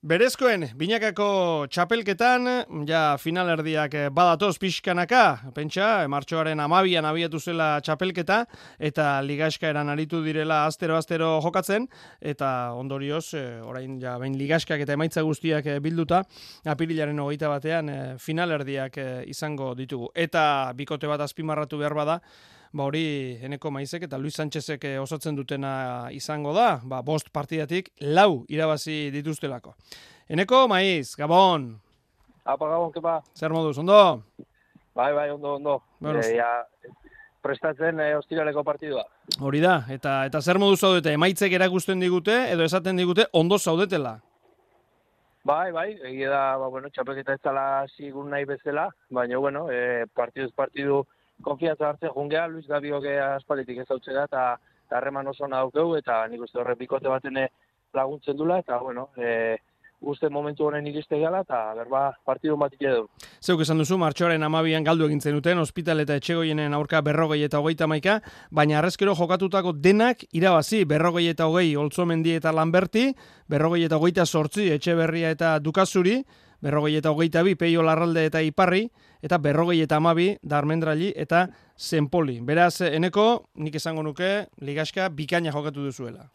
Berezkoen, binakako txapelketan, ja finalerdiak eh, badatoz pixkanaka, pentsa, martxoaren amabian abietu zela txapelketa, eta ligaska eran aritu direla astero-astero jokatzen, eta ondorioz, eh, orain ja, bain ligaskak eta emaitza guztiak eh, bilduta, apirilaren hogeita batean finalerdiak izango ditugu. Eta bikote bat azpimarratu behar bada, ba hori eneko maizek eta Luis Sánchezek eh, osatzen dutena izango da, ba bost partidatik lau irabazi dituztelako. Eneko maiz, Gabon! Apa, Gabon, kepa? Zer moduz, ondo? Bai, bai, ondo, ondo. Bueno, e, ja, prestatzen e, ostiraleko partidua. Hori da, eta eta zer moduz zaudete, emaitzek erakusten digute, edo esaten digute, ondo zaudetela? Bai, bai, egia da, ba, bueno, txapelketa ez zala zigun nahi bezala, baina, bueno, e, partiduz partidu, konfiantza hartzen jungea, Luis Gabiok aspalitik ez hau da, eta harreman oso naukeu, eta nik uste horre bikote batene laguntzen dula, eta, bueno, e, uste momentu honen iriste gala, eta berba partidu bat edu. Zeuk esan duzu, martxoaren amabian galdu egintzen duten, ospital eta etxegoienen aurka berrogei eta hogeita maika, baina arrezkero jokatutako denak irabazi, berrogei eta hogei oltzomendi eta lanberti, berrogei eta hogeita sortzi etxe berria eta dukazuri, berrogei eta hogeita bi peio larralde eta iparri, eta berrogei eta amabi darmendrali eta zenpoli. Beraz, eneko, nik esango nuke, ligaska bikaina jokatu duzuela.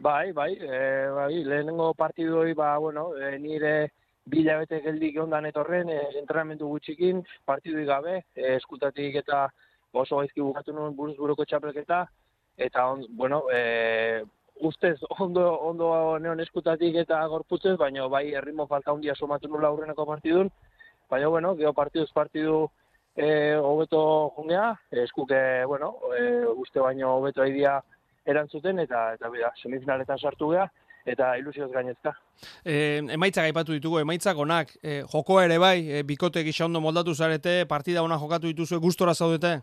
Bai, bai, e, bai, lehenengo partidoi, ba, bueno, e, nire bilabete geldik ondan etorren, e, entrenamendu gutxikin, partidoi gabe, e, eskutatik eta oso gaizki bukatu nuen buruz buruko txapelketa, eta, on, bueno, e, ustez ondo ondo neon eskutatik eta gorputzez, baina bai erritmo falta handia somatu nula aurreneko partidun. Baina, bueno, geho partiduz partidu e, hobeto jungea, eskuke, bueno, e, uste baino hobeto aidia erantzuten, eta, eta bida, semifinaletan sartu gea, eta ilusioz gainezka. E, emaitzak aipatu ditugu, emaitzak onak, e, joko ere bai, e, bikote gisa ondo moldatu zarete, partida ona jokatu dituzu, gustora zaudete?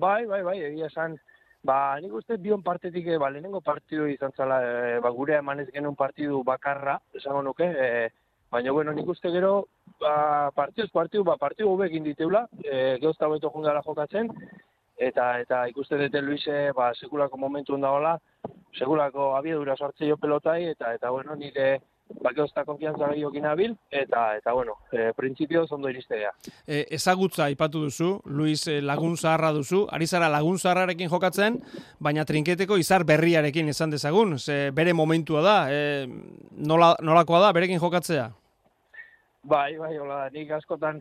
Bai, bai, bai, egia esan, Ba, nik uste bion partetik, e, ba, lehenengo partidu izan zala, e, ba, gure emanez genuen partidu bakarra, esango nuke, e, baina, bueno, nik uste gero, ba, partiduz partidu, ba, partidu hobekin diteula, e, geozta beto jungala jokatzen, eta eta ikuste dute Luise, ba, sekulako momentu ondagoela, sekulako abiedura sortze jo pelotai, eta, eta, bueno, nire, da konfiantza gehiokin abil, eta, eta bueno, e, printzipio zondo iristea. E, ezagutza ipatu duzu, Luis e, lagun zaharra duzu, ari zara lagun zaharrarekin jokatzen, baina trinketeko izar berriarekin izan dezagun, ze bere momentua da, e, nola, nolakoa da, berekin jokatzea? Bai, bai, hola, nik askotan,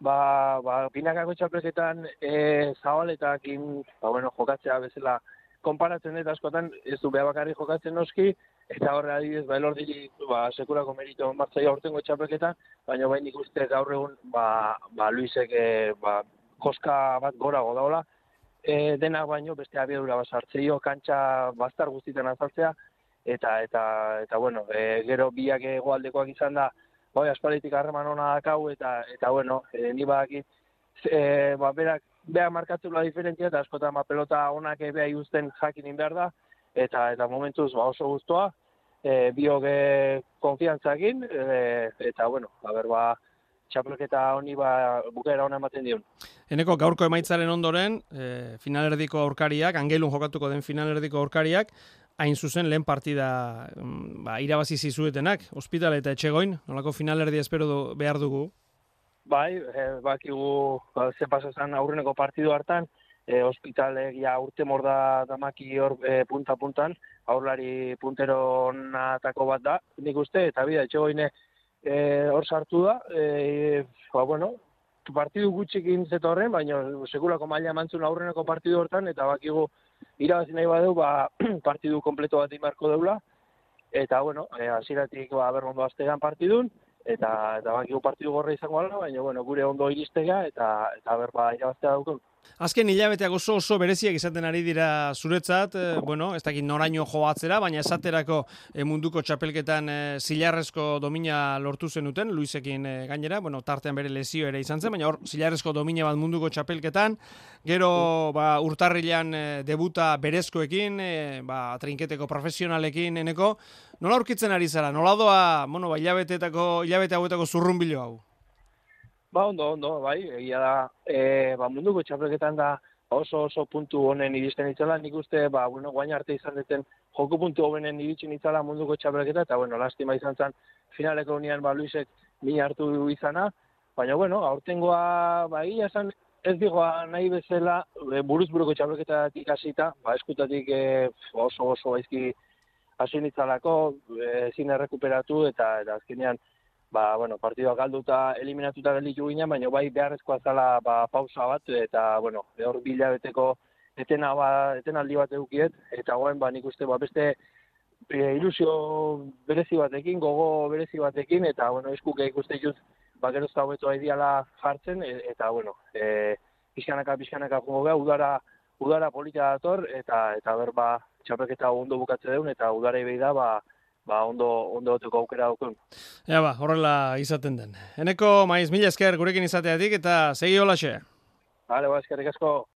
ba, ba, pinakako txapleketan e, zabaletakin, ba, bueno, jokatzea bezala, konparatzen dut askotan, ez du beha bakarri jokatzen noski, eta horre adibidez, ba, elor diri, ba, sekurako merito martzai aurtengo txapelketan, baina bain ikuste gaur egun, ba, ba Luisek, e, ba, koska bat gora godaola, e, denak baino beste abiedura bat sartzeio, kantxa bastar guztiten azaltzea, eta, eta, eta, bueno, e, gero biak egoaldekoak izan da, bai, aspalitik harreman hona dakau, eta, eta, bueno, e, ni badaki, e, ba, berak, beha markatu la diferentzia, eta askotan, ba, pelota onak beha iusten jakin behar da, eta eta momentuz ba oso gustoa e, bioge konfiantzakin, e, eta, bueno, haber, ba, txapelketa honi ba, bukaera hona ematen dion. Eneko, gaurko emaitzaren ondoren, e, finalerdiko aurkariak, angelun jokatuko den finalerdiko aurkariak, hain zuzen lehen partida mm, ba, irabazi zizuetenak, ospital eta etxegoin, nolako finalerdi espero du, behar dugu? Bai, e, bakigu, ba, ze pasazan aurreneko partidu hartan, e, ospitalek ja urte morda damaki hor e, punta-puntan, aurlari puntero natako bat da, nik uste, eta bida, etxegoine e, hor sartu da, e, ba, bueno, partidu gutxikin zeta horren, baina sekulako maila mantzun aurreneko partidu hortan, eta bakigu irabazi nahi badeu, ba, partidu kompleto bat imarko deula, eta, bueno, e, aziratik, ba, aztegan partidun, eta, eta bakigu partidu gorra izango ala, baina, bueno, gure ondo iristega, eta, eta berba irabaztea daukun. Azken hilabeteak oso oso bereziak izaten ari dira zuretzat, e, bueno, ez dakit noraino joatzera, baina esaterako e, munduko txapelketan e, zilarrezko domina lortu zenuten, Luisekin e, gainera, bueno, tartean bere lezio ere izan zen, baina hor zilarrezko domina bat munduko txapelketan, gero ba, urtarrilan e, debuta berezkoekin, e, ba, trinketeko profesionalekin eneko, nola aurkitzen ari zara, nola doa, bueno, ba, hilabeteetako, hilabete hauetako zurrun bilo hau? Ba, ondo, ondo, bai, egia da, e, ba, munduko txapelketan da oso oso puntu honen iristen itzala, nik uste, ba, bueno, guain arte izan duten joko puntu hobenen iritsin itzala munduko txapelketa, eta, bueno, lastima izan zen finaleko unian, ba, Luisek min hartu izana, baina, bueno, aurtengoa, ba, ia esan, ez digoa nahi bezala, e, buruz buruko txapelketatik hasita, ba, eskutatik e, oso oso aizki hasi nitzalako, e, ezin errekuperatu, eta, eta azkenean, ba, bueno, partidua galduta eliminatuta gelditu ginen, baina bai beharrezkoa zala ba, pausa bat, eta, bueno, hor bila beteko etena, ba, etenaldi bat eukiet, eta goen, ba, nik uste, ba, beste e, ilusio berezi batekin, gogo berezi batekin, eta, bueno, eskuke ikuste juz, ba, gerozta hobeto ideala jartzen, e, eta, bueno, e, pixkanaka, pixkanaka jungo beha, udara, udara polita dator, eta, eta ber, ba, txapeketa ondo bukatze deun, eta udara ibei da, ba, ba, ondo, ondo oteko aukera daukun. Ja, ba, horrela izaten den. Eneko, maiz, mila esker gurekin izateatik eta segi hola xe. Bale, ba, eskerrik asko.